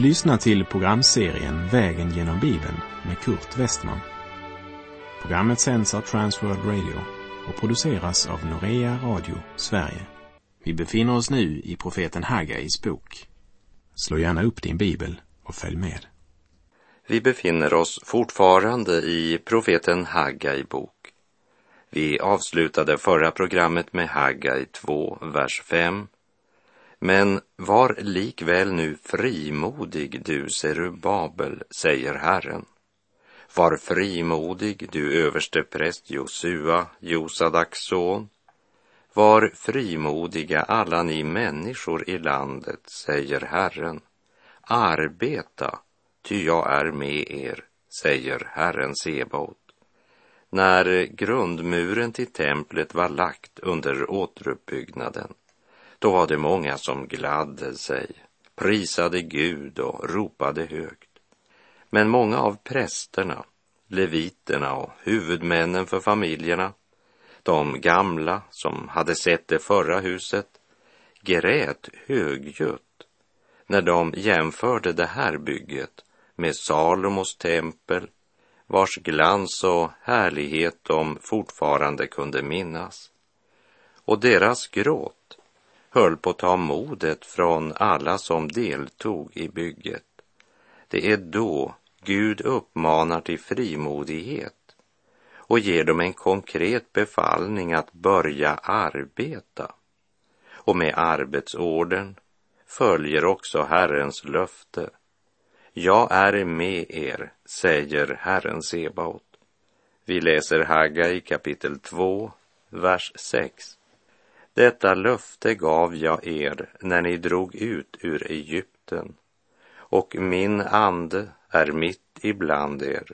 Du lyssnar till programserien Vägen genom Bibeln med Kurt Westman. Programmet sänds av Transworld Radio och produceras av Norea Radio Sverige. Vi befinner oss nu i profeten Hagais bok. Slå gärna upp din bibel och följ med. Vi befinner oss fortfarande i profeten Hagai bok. Vi avslutade förra programmet med Hagai 2, vers 5 men var likväl nu frimodig, du Serubabel, säger Herren. Var frimodig, du överste präst Josua, Josadaks son. Var frimodiga alla ni människor i landet, säger Herren. Arbeta, ty jag är med er, säger Herren Sebaot. När grundmuren till templet var lagt under återuppbyggnaden då var det många som gladde sig, prisade Gud och ropade högt. Men många av prästerna, leviterna och huvudmännen för familjerna, de gamla som hade sett det förra huset, grät högljutt när de jämförde det här bygget med Salomos tempel, vars glans och härlighet de fortfarande kunde minnas. Och deras gråt höll på att ta modet från alla som deltog i bygget. Det är då Gud uppmanar till frimodighet och ger dem en konkret befallning att börja arbeta. Och med arbetsorden följer också Herrens löfte. Jag är med er, säger Herren Sebaot. Vi läser Haggai kapitel 2, vers 6. Detta löfte gav jag er när ni drog ut ur Egypten och min ande är mitt ibland er.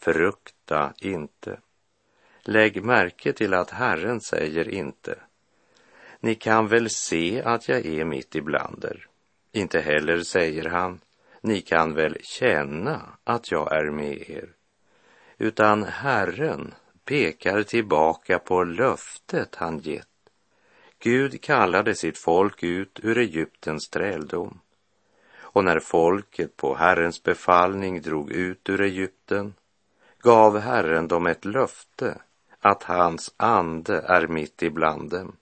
Frukta inte. Lägg märke till att Herren säger inte ni kan väl se att jag är mitt ibland er. Inte heller säger han ni kan väl känna att jag är med er. Utan Herren pekar tillbaka på löftet han gett Gud kallade sitt folk ut ur Egyptens träldom. Och när folket på Herrens befallning drog ut ur Egypten gav Herren dem ett löfte att hans ande är mitt ibland dem.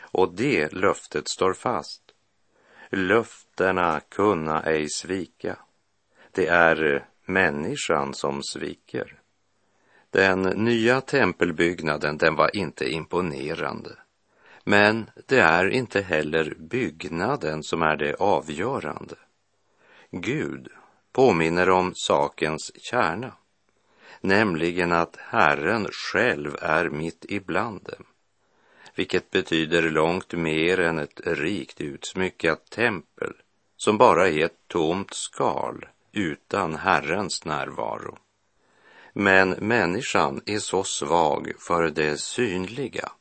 Och det löftet står fast. Löftena kunna ej svika. Det är människan som sviker. Den nya tempelbyggnaden, den var inte imponerande. Men det är inte heller byggnaden som är det avgörande. Gud påminner om sakens kärna, nämligen att Herren själv är mitt ibland dem, vilket betyder långt mer än ett rikt utsmyckat tempel som bara är ett tomt skal utan Herrens närvaro. Men människan är så svag för det synliga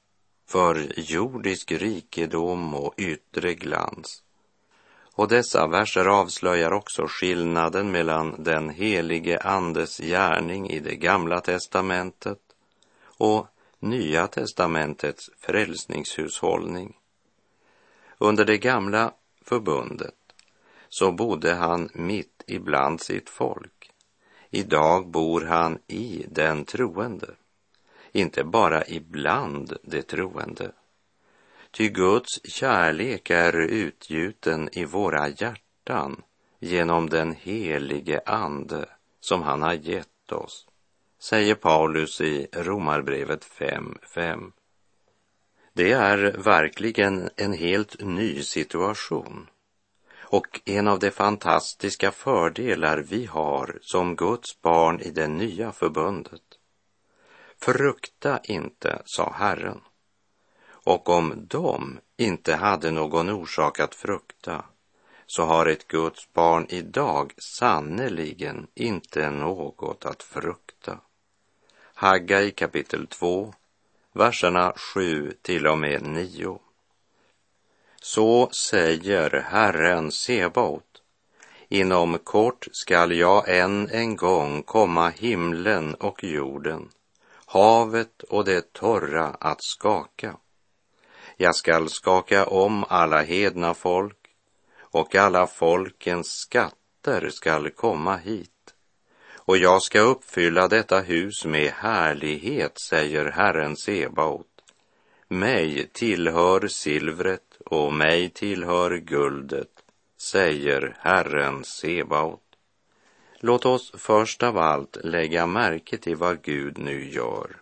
för jordisk rikedom och yttre glans. Och dessa verser avslöjar också skillnaden mellan den helige Andes gärning i det gamla testamentet och Nya testamentets frälsningshushållning. Under det gamla förbundet så bodde han mitt ibland sitt folk. Idag bor han i den troende inte bara ibland de troende. Ty Guds kärlek är utgjuten i våra hjärtan genom den helige Ande som han har gett oss, säger Paulus i Romarbrevet 5.5. Det är verkligen en helt ny situation och en av de fantastiska fördelar vi har som Guds barn i det nya förbundet. Frukta inte, sa Herren. Och om de inte hade någon orsak att frukta så har ett Guds barn idag sannerligen inte något att frukta. Haggai kapitel 2, verserna 7 till och med 9. Så säger Herren Sebaot. Inom kort skall jag än en gång komma himlen och jorden havet och det torra att skaka. Jag skall skaka om alla hedna folk och alla folkens skatter skall komma hit. Och jag ska uppfylla detta hus med härlighet, säger Herren Sebaot. Mig tillhör silvret och mig tillhör guldet, säger Herren Sebaot. Låt oss först av allt lägga märke till vad Gud nu gör.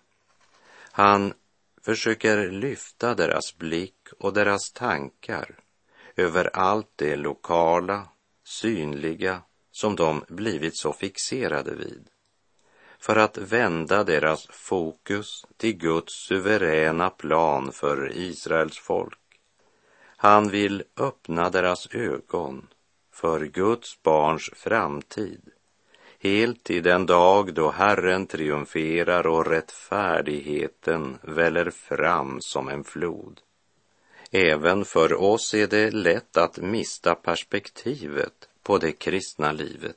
Han försöker lyfta deras blick och deras tankar över allt det lokala, synliga som de blivit så fixerade vid för att vända deras fokus till Guds suveräna plan för Israels folk. Han vill öppna deras ögon för Guds barns framtid helt i den dag då Herren triumferar och rättfärdigheten väller fram som en flod. Även för oss är det lätt att mista perspektivet på det kristna livet.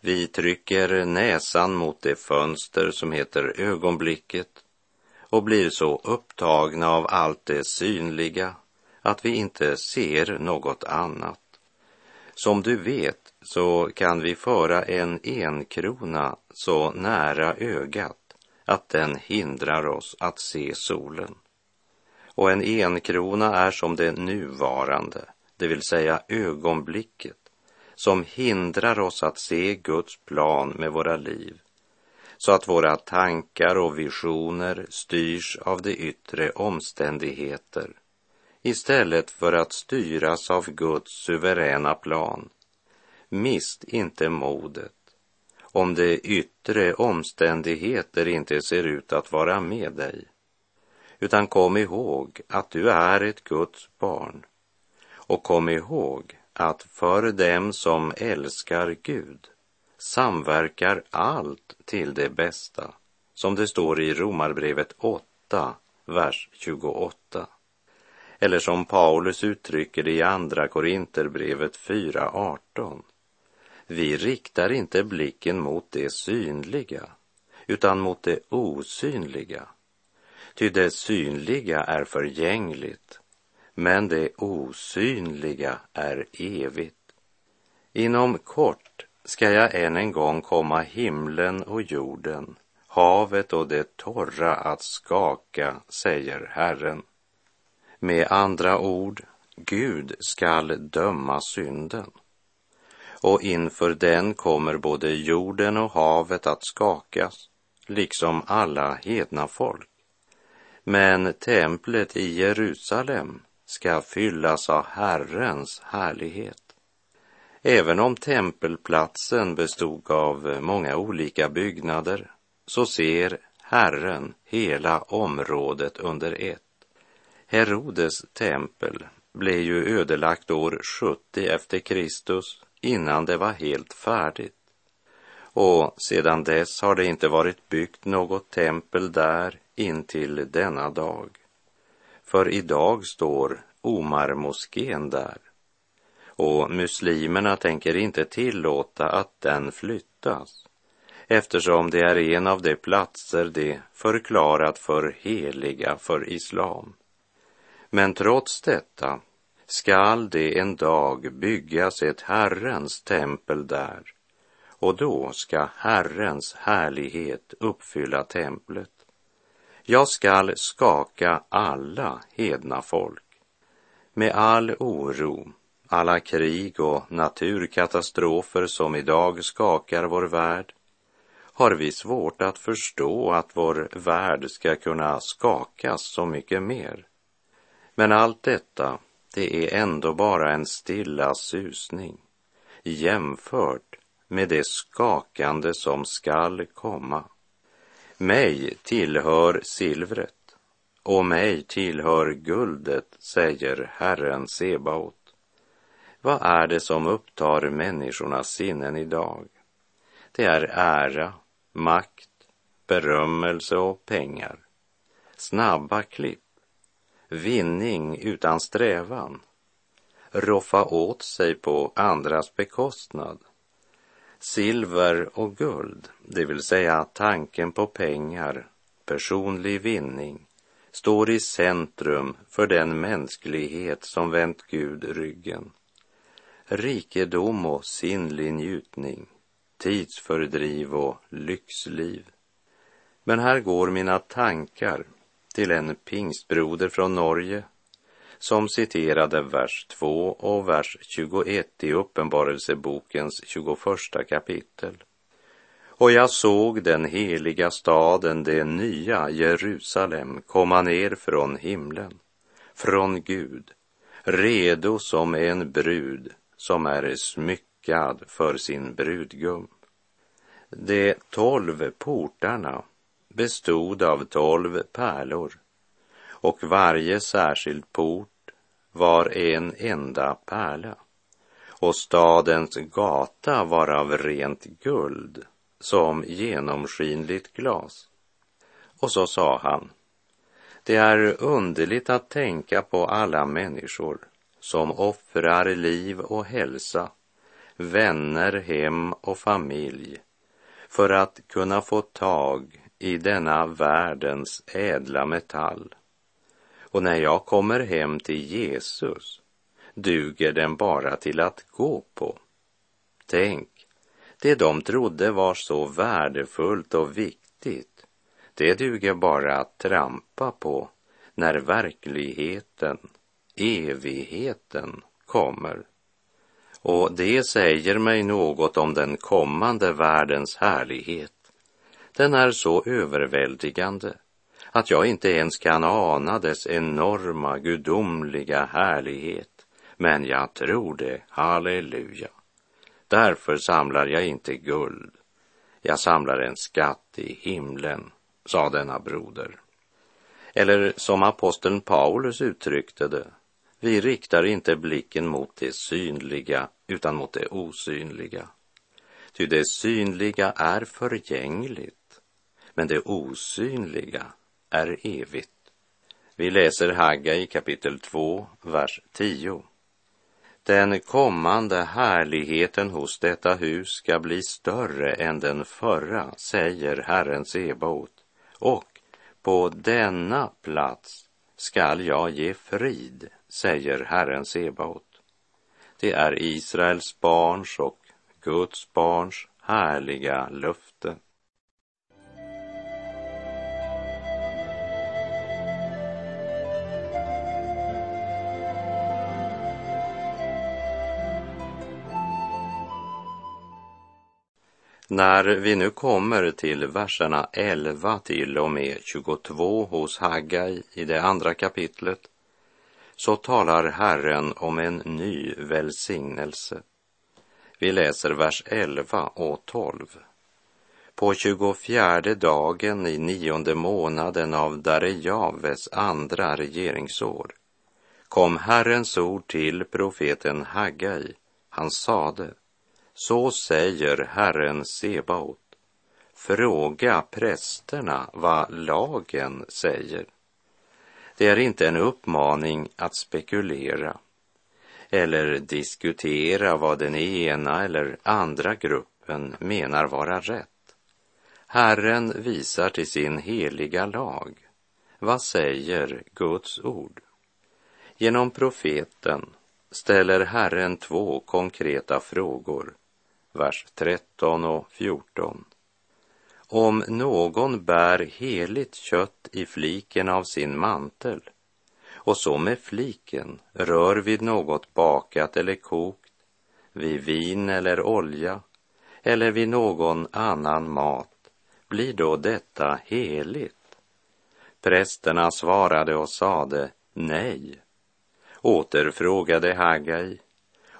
Vi trycker näsan mot det fönster som heter ögonblicket och blir så upptagna av allt det synliga att vi inte ser något annat. Som du vet så kan vi föra en enkrona så nära ögat att den hindrar oss att se solen. Och en enkrona är som det nuvarande, det vill säga ögonblicket, som hindrar oss att se Guds plan med våra liv, så att våra tankar och visioner styrs av de yttre omständigheter istället för att styras av Guds suveräna plan. Mist inte modet om de yttre omständigheter inte ser ut att vara med dig. Utan kom ihåg att du är ett Guds barn. Och kom ihåg att för dem som älskar Gud samverkar allt till det bästa, som det står i Romarbrevet 8, vers 28. Eller som Paulus uttrycker det i Andra Korinterbrevet 4.18. Vi riktar inte blicken mot det synliga, utan mot det osynliga. Ty det synliga är förgängligt, men det osynliga är evigt. Inom kort ska jag än en gång komma himlen och jorden, havet och det torra att skaka, säger Herren. Med andra ord, Gud skall döma synden. Och inför den kommer både jorden och havet att skakas, liksom alla hedna folk. Men templet i Jerusalem ska fyllas av Herrens härlighet. Även om tempelplatsen bestod av många olika byggnader så ser Herren hela området under ett. Herodes tempel blev ju ödelagt år 70 efter Kristus innan det var helt färdigt. Och sedan dess har det inte varit byggt något tempel där intill denna dag. För idag står Omar-moskén där. Och muslimerna tänker inte tillåta att den flyttas eftersom det är en av de platser de förklarat för heliga för islam. Men trots detta skall det en dag byggas ett Herrens tempel där och då ska Herrens härlighet uppfylla templet. Jag skall skaka alla hedna folk. Med all oro, alla krig och naturkatastrofer som idag skakar vår värld har vi svårt att förstå att vår värld ska kunna skakas så mycket mer. Men allt detta, det är ändå bara en stilla susning jämfört med det skakande som skall komma. Mig tillhör silvret och mig tillhör guldet, säger Herren Sebaot. Vad är det som upptar människornas sinnen idag? Det är ära, makt, berömmelse och pengar. Snabba klipp, vinning utan strävan, roffa åt sig på andras bekostnad. Silver och guld, det vill säga tanken på pengar, personlig vinning, står i centrum för den mänsklighet som vänt Gud ryggen. rikedom och sinnlig njutning, tidsfördriv och lyxliv. Men här går mina tankar till en pingstbroder från Norge som citerade vers 2 och vers 21 i Uppenbarelsebokens 21 kapitel. Och jag såg den heliga staden, det nya Jerusalem, komma ner från himlen, från Gud, redo som en brud som är smyckad för sin brudgum. De tolv portarna bestod av tolv pärlor och varje särskild port var en enda pärla och stadens gata var av rent guld som genomskinligt glas. Och så sa han, det är underligt att tänka på alla människor som offrar liv och hälsa, vänner, hem och familj för att kunna få tag i denna världens ädla metall. Och när jag kommer hem till Jesus duger den bara till att gå på. Tänk, det de trodde var så värdefullt och viktigt, det duger bara att trampa på när verkligheten, evigheten, kommer. Och det säger mig något om den kommande världens härlighet. Den är så överväldigande att jag inte ens kan ana dess enorma gudomliga härlighet. Men jag tror det, halleluja. Därför samlar jag inte guld. Jag samlar en skatt i himlen, sa denna broder. Eller som aposteln Paulus uttryckte det, vi riktar inte blicken mot det synliga utan mot det osynliga. Ty det synliga är förgängligt, men det osynliga är evigt. Vi läser Hagga i kapitel 2, vers 10. Den kommande härligheten hos detta hus ska bli större än den förra, säger Herren Sebaot. Och på denna plats skall jag ge frid, säger Herren Sebaot. Det är Israels barns och Guds barns härliga löfte. När vi nu kommer till verserna 11 till och med 22 hos Haggai i det andra kapitlet så talar Herren om en ny välsignelse. Vi läser vers 11 och 12. På 24 dagen i nionde månaden av Darejaves andra regeringsår kom Herrens ord till profeten Haggai. Han sade så säger Herren Sebaot. Fråga prästerna vad lagen säger. Det är inte en uppmaning att spekulera eller diskutera vad den ena eller andra gruppen menar vara rätt. Herren visar till sin heliga lag. Vad säger Guds ord? Genom profeten ställer Herren två konkreta frågor vers 13 och 14. Om någon bär heligt kött i fliken av sin mantel och så med fliken rör vid något bakat eller kokt, vid vin eller olja eller vid någon annan mat, blir då detta heligt? Prästerna svarade och sade nej. Återfrågade Hagai,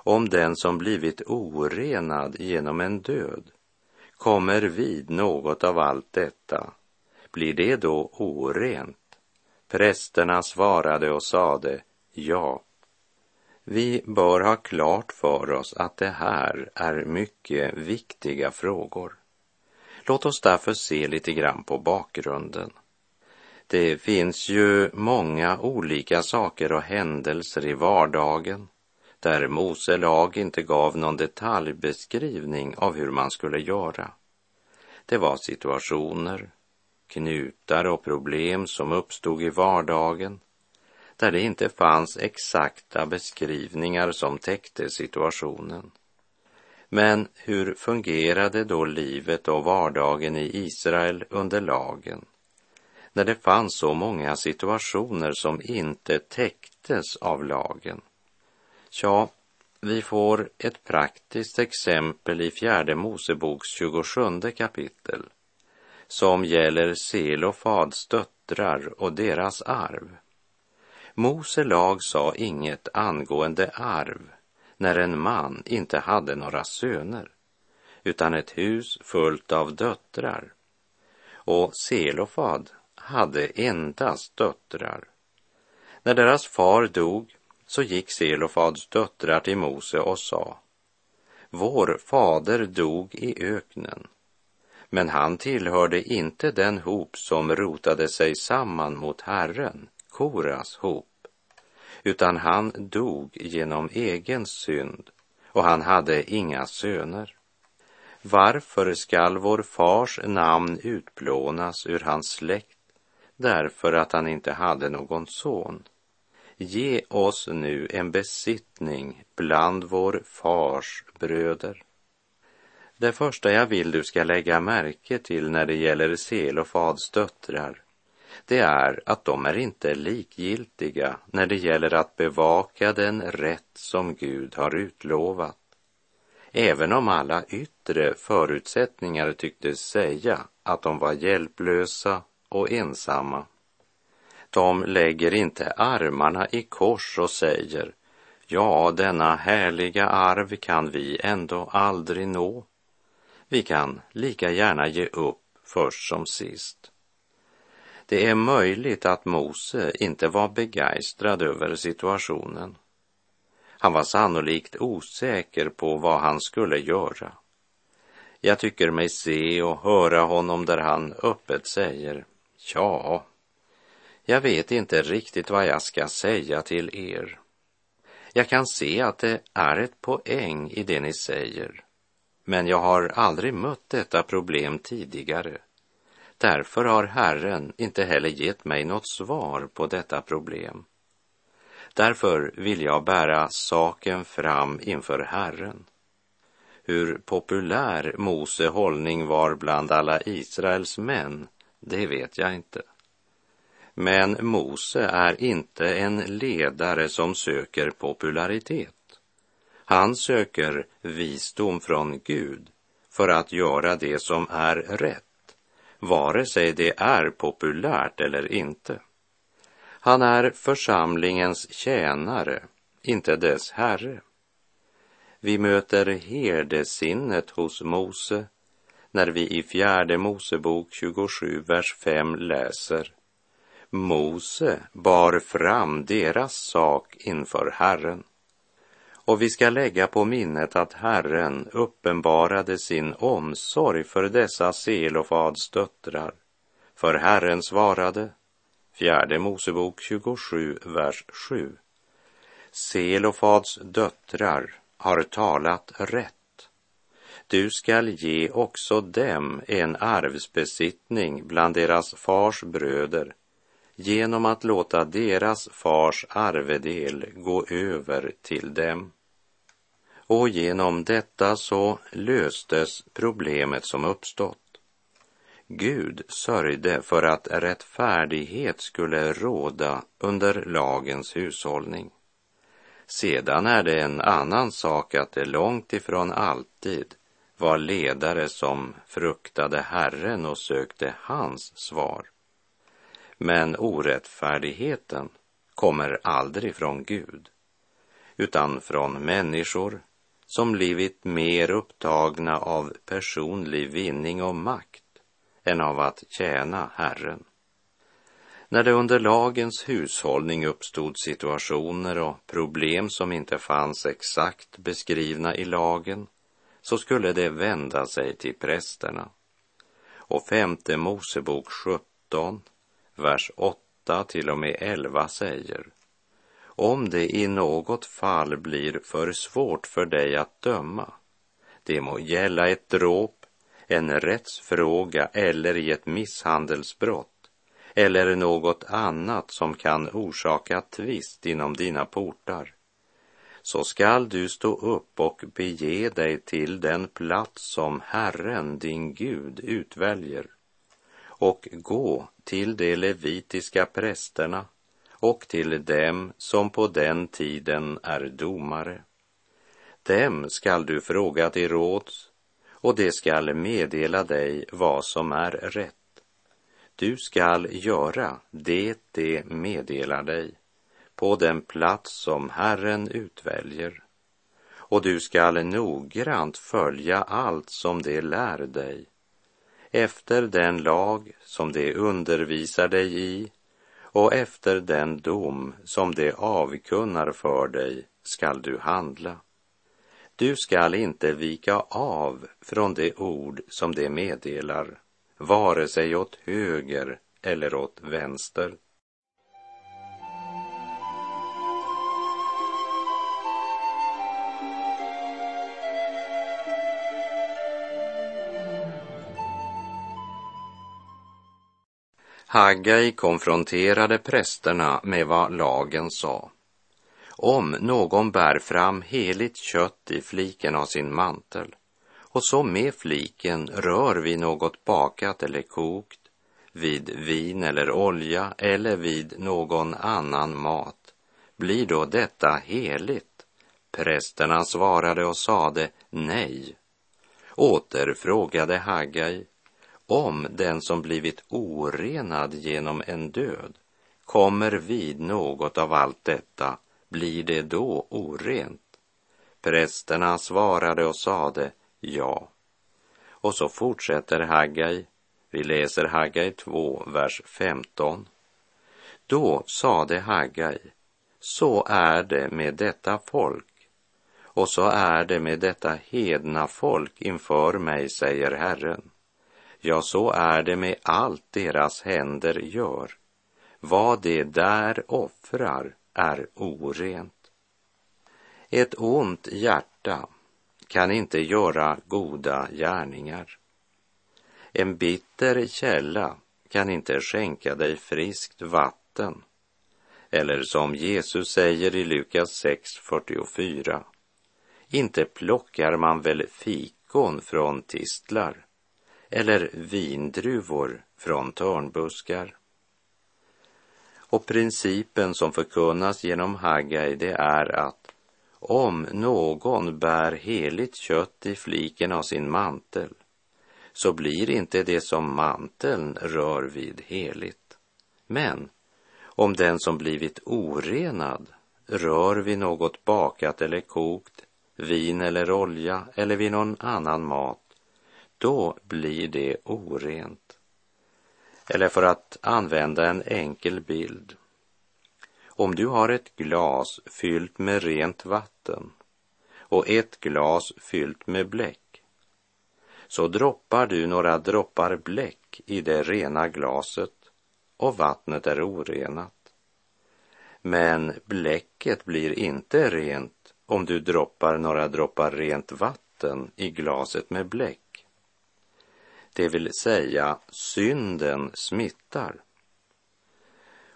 om den som blivit orenad genom en död kommer vid något av allt detta, blir det då orent? Prästerna svarade och sade ja. Vi bör ha klart för oss att det här är mycket viktiga frågor. Låt oss därför se lite grann på bakgrunden. Det finns ju många olika saker och händelser i vardagen där Mose lag inte gav någon detaljbeskrivning av hur man skulle göra. Det var situationer, knutar och problem som uppstod i vardagen där det inte fanns exakta beskrivningar som täckte situationen. Men hur fungerade då livet och vardagen i Israel under lagen? När det fanns så många situationer som inte täcktes av lagen. Ja, vi får ett praktiskt exempel i fjärde Moseboks 27 kapitel som gäller Selofads döttrar och deras arv. Mose lag sa inget angående arv när en man inte hade några söner, utan ett hus fullt av döttrar. Och Selofad hade endast döttrar. När deras far dog så gick Selofads döttrar till Mose och sa Vår fader dog i öknen, men han tillhörde inte den hop som rotade sig samman mot Herren, Koras hop utan han dog genom egen synd och han hade inga söner. Varför skall vår fars namn utplånas ur hans släkt därför att han inte hade någon son? Ge oss nu en besittning bland vår fars bröder. Det första jag vill du ska lägga märke till när det gäller Selofads döttrar det är att de är inte likgiltiga när det gäller att bevaka den rätt som Gud har utlovat. Även om alla yttre förutsättningar tycktes säga att de var hjälplösa och ensamma. De lägger inte armarna i kors och säger Ja, denna härliga arv kan vi ändå aldrig nå. Vi kan lika gärna ge upp först som sist. Det är möjligt att Mose inte var begeistrad över situationen. Han var sannolikt osäker på vad han skulle göra. Jag tycker mig se och höra honom där han öppet säger, ja, jag vet inte riktigt vad jag ska säga till er. Jag kan se att det är ett poäng i det ni säger, men jag har aldrig mött detta problem tidigare. Därför har Herren inte heller gett mig något svar på detta problem. Därför vill jag bära saken fram inför Herren. Hur populär Mose hållning var bland alla Israels män, det vet jag inte. Men Mose är inte en ledare som söker popularitet. Han söker visdom från Gud för att göra det som är rätt vare sig det är populärt eller inte. Han är församlingens tjänare, inte dess herre. Vi möter herdesinnet hos Mose när vi i fjärde Mosebok 27, vers 5 läser Mose bar fram deras sak inför Herren. Och vi ska lägga på minnet att Herren uppenbarade sin omsorg för dessa Selofads döttrar. För Herren svarade, fjärde Mosebok 27, vers 7. Selofads döttrar har talat rätt. Du skall ge också dem en arvsbesittning bland deras fars bröder genom att låta deras fars arvedel gå över till dem och genom detta så löstes problemet som uppstått. Gud sörjde för att rättfärdighet skulle råda under lagens hushållning. Sedan är det en annan sak att det långt ifrån alltid var ledare som fruktade Herren och sökte hans svar. Men orättfärdigheten kommer aldrig från Gud, utan från människor som blivit mer upptagna av personlig vinning och makt än av att tjäna Herren. När det under lagens hushållning uppstod situationer och problem som inte fanns exakt beskrivna i lagen så skulle det vända sig till prästerna. Och femte Mosebok 17, vers 8 till och med 11 säger om det i något fall blir för svårt för dig att döma, det må gälla ett dråp, en rättsfråga eller i ett misshandelsbrott, eller något annat som kan orsaka tvist inom dina portar, så skall du stå upp och bege dig till den plats som Herren, din Gud, utväljer och gå till de levitiska prästerna och till dem som på den tiden är domare. Dem skall du fråga till råds och de skall meddela dig vad som är rätt. Du skall göra det de meddelar dig på den plats som Herren utväljer och du skall noggrant följa allt som de lär dig efter den lag som de undervisar dig i och efter den dom som de avkunnar för dig skall du handla. Du skall inte vika av från det ord som de meddelar, vare sig åt höger eller åt vänster. Haggai konfronterade prästerna med vad lagen sa. Om någon bär fram heligt kött i fliken av sin mantel och så med fliken rör vid något bakat eller kokt, vid vin eller olja eller vid någon annan mat, blir då detta heligt? Prästerna svarade och sade nej. Åter frågade Haggai om den som blivit orenad genom en död kommer vid något av allt detta, blir det då orent? Prästerna svarade och sade ja. Och så fortsätter Haggai. Vi läser Haggai 2, vers 15. Då sade Haggai, så är det med detta folk, och så är det med detta hedna folk inför mig, säger Herren. Ja, så är det med allt deras händer gör. Vad de där offrar är orent. Ett ont hjärta kan inte göra goda gärningar. En bitter källa kan inte skänka dig friskt vatten. Eller som Jesus säger i Lukas 6.44. Inte plockar man väl fikon från tistlar eller vindruvor från törnbuskar. Och principen som förkunnas genom Haggai det är att om någon bär heligt kött i fliken av sin mantel så blir inte det som manteln rör vid heligt. Men om den som blivit orenad rör vid något bakat eller kokt, vin eller olja eller vid någon annan mat då blir det orent. Eller för att använda en enkel bild. Om du har ett glas fyllt med rent vatten och ett glas fyllt med bläck så droppar du några droppar bläck i det rena glaset och vattnet är orenat. Men bläcket blir inte rent om du droppar några droppar rent vatten i glaset med bläck. Det vill säga, synden smittar.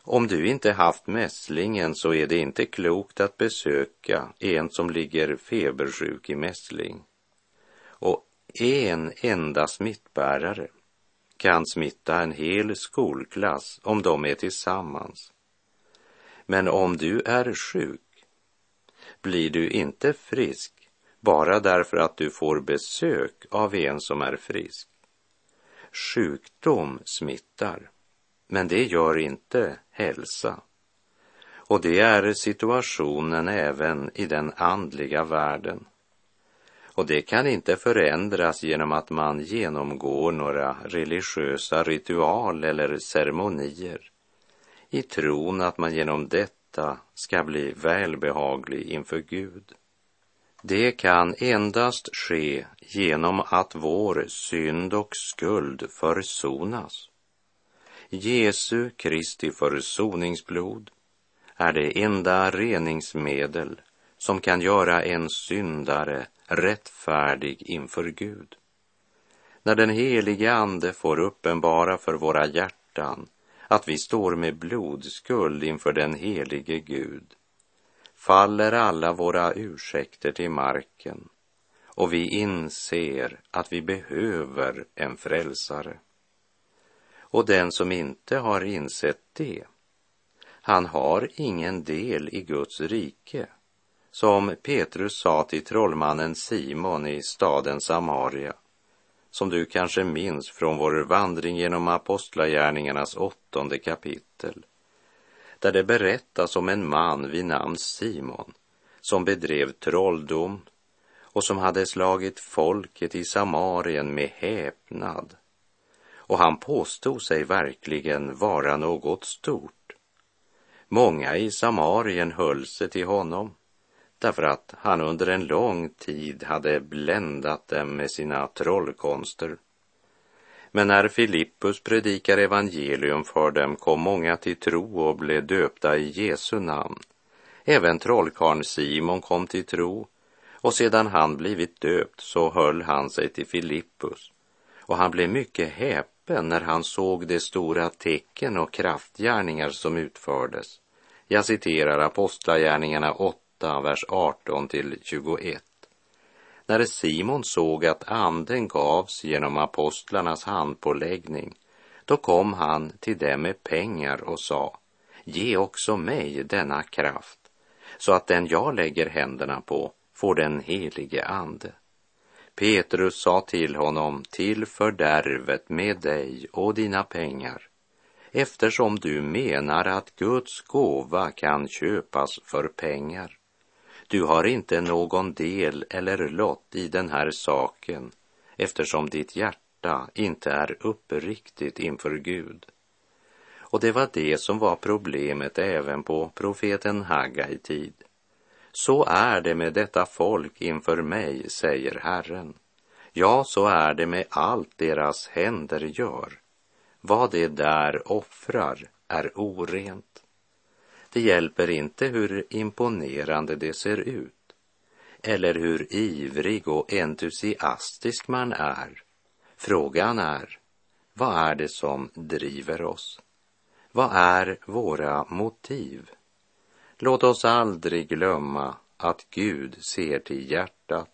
Om du inte haft mässlingen så är det inte klokt att besöka en som ligger febersjuk i mässling. Och en enda smittbärare kan smitta en hel skolklass om de är tillsammans. Men om du är sjuk blir du inte frisk bara därför att du får besök av en som är frisk. Sjukdom smittar, men det gör inte hälsa. Och det är situationen även i den andliga världen. Och det kan inte förändras genom att man genomgår några religiösa ritual eller ceremonier i tron att man genom detta ska bli välbehaglig inför Gud. Det kan endast ske genom att vår synd och skuld försonas. Jesu Kristi försoningsblod är det enda reningsmedel som kan göra en syndare rättfärdig inför Gud. När den helige Ande får uppenbara för våra hjärtan att vi står med blodskuld inför den helige Gud faller alla våra ursäkter till marken och vi inser att vi behöver en frälsare. Och den som inte har insett det, han har ingen del i Guds rike, som Petrus sa till trollmannen Simon i staden Samaria, som du kanske minns från vår vandring genom Apostlagärningarnas åttonde kapitel, där det berättas om en man vid namn Simon som bedrev trolldom och som hade slagit folket i Samarien med häpnad. Och han påstod sig verkligen vara något stort. Många i Samarien höll sig till honom därför att han under en lång tid hade bländat dem med sina trollkonster. Men när Filippus predikar evangelium för dem kom många till tro och blev döpta i Jesu namn. Även trollkarlen Simon kom till tro och sedan han blivit döpt så höll han sig till Filippus och han blev mycket häpen när han såg de stora tecken och kraftgärningar som utfördes. Jag citerar Apostlagärningarna 8, vers 18 till 21. När Simon såg att anden gavs genom apostlarnas handpåläggning, då kom han till dem med pengar och sa, ge också mig denna kraft, så att den jag lägger händerna på får den helige ande. Petrus sa till honom, till fördärvet med dig och dina pengar, eftersom du menar att Guds gåva kan köpas för pengar. Du har inte någon del eller lott i den här saken eftersom ditt hjärta inte är uppriktigt inför Gud. Och det var det som var problemet även på profeten Haggai tid. Så är det med detta folk inför mig, säger Herren. Ja, så är det med allt deras händer gör. Vad det där offrar är orent. Det hjälper inte hur imponerande det ser ut eller hur ivrig och entusiastisk man är. Frågan är, vad är det som driver oss? Vad är våra motiv? Låt oss aldrig glömma att Gud ser till hjärtat.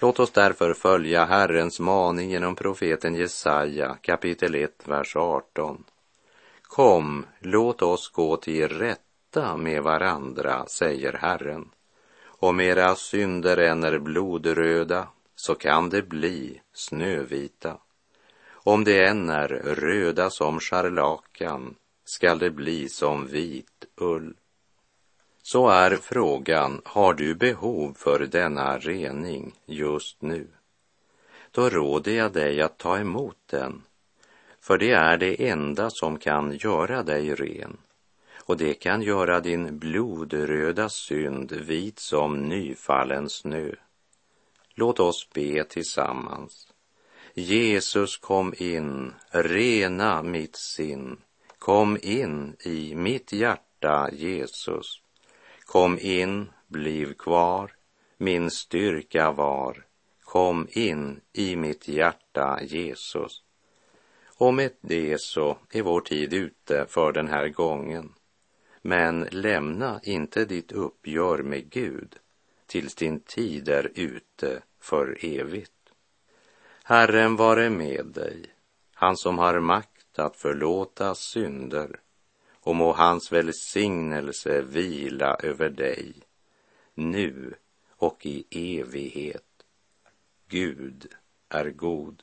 Låt oss därför följa Herrens maning genom profeten Jesaja kapitel 1, vers 18. Kom, låt oss gå till rätta med varandra, säger Herren. Om era synder än är blodröda så kan det bli snövita. Om det än är röda som scharlakan skall det bli som vit ull. Så är frågan, har du behov för denna rening just nu? Då råder jag dig att ta emot den för det är det enda som kan göra dig ren och det kan göra din blodröda synd vit som nyfallen snö. Låt oss be tillsammans. Jesus kom in, rena mitt sinn. Kom in i mitt hjärta, Jesus. Kom in, bliv kvar, min styrka var. Kom in i mitt hjärta, Jesus. Och med det så är vår tid ute för den här gången. Men lämna inte ditt uppgör med Gud tills din tid är ute för evigt. Herren vare med dig, han som har makt att förlåta synder och må hans välsignelse vila över dig, nu och i evighet. Gud är god.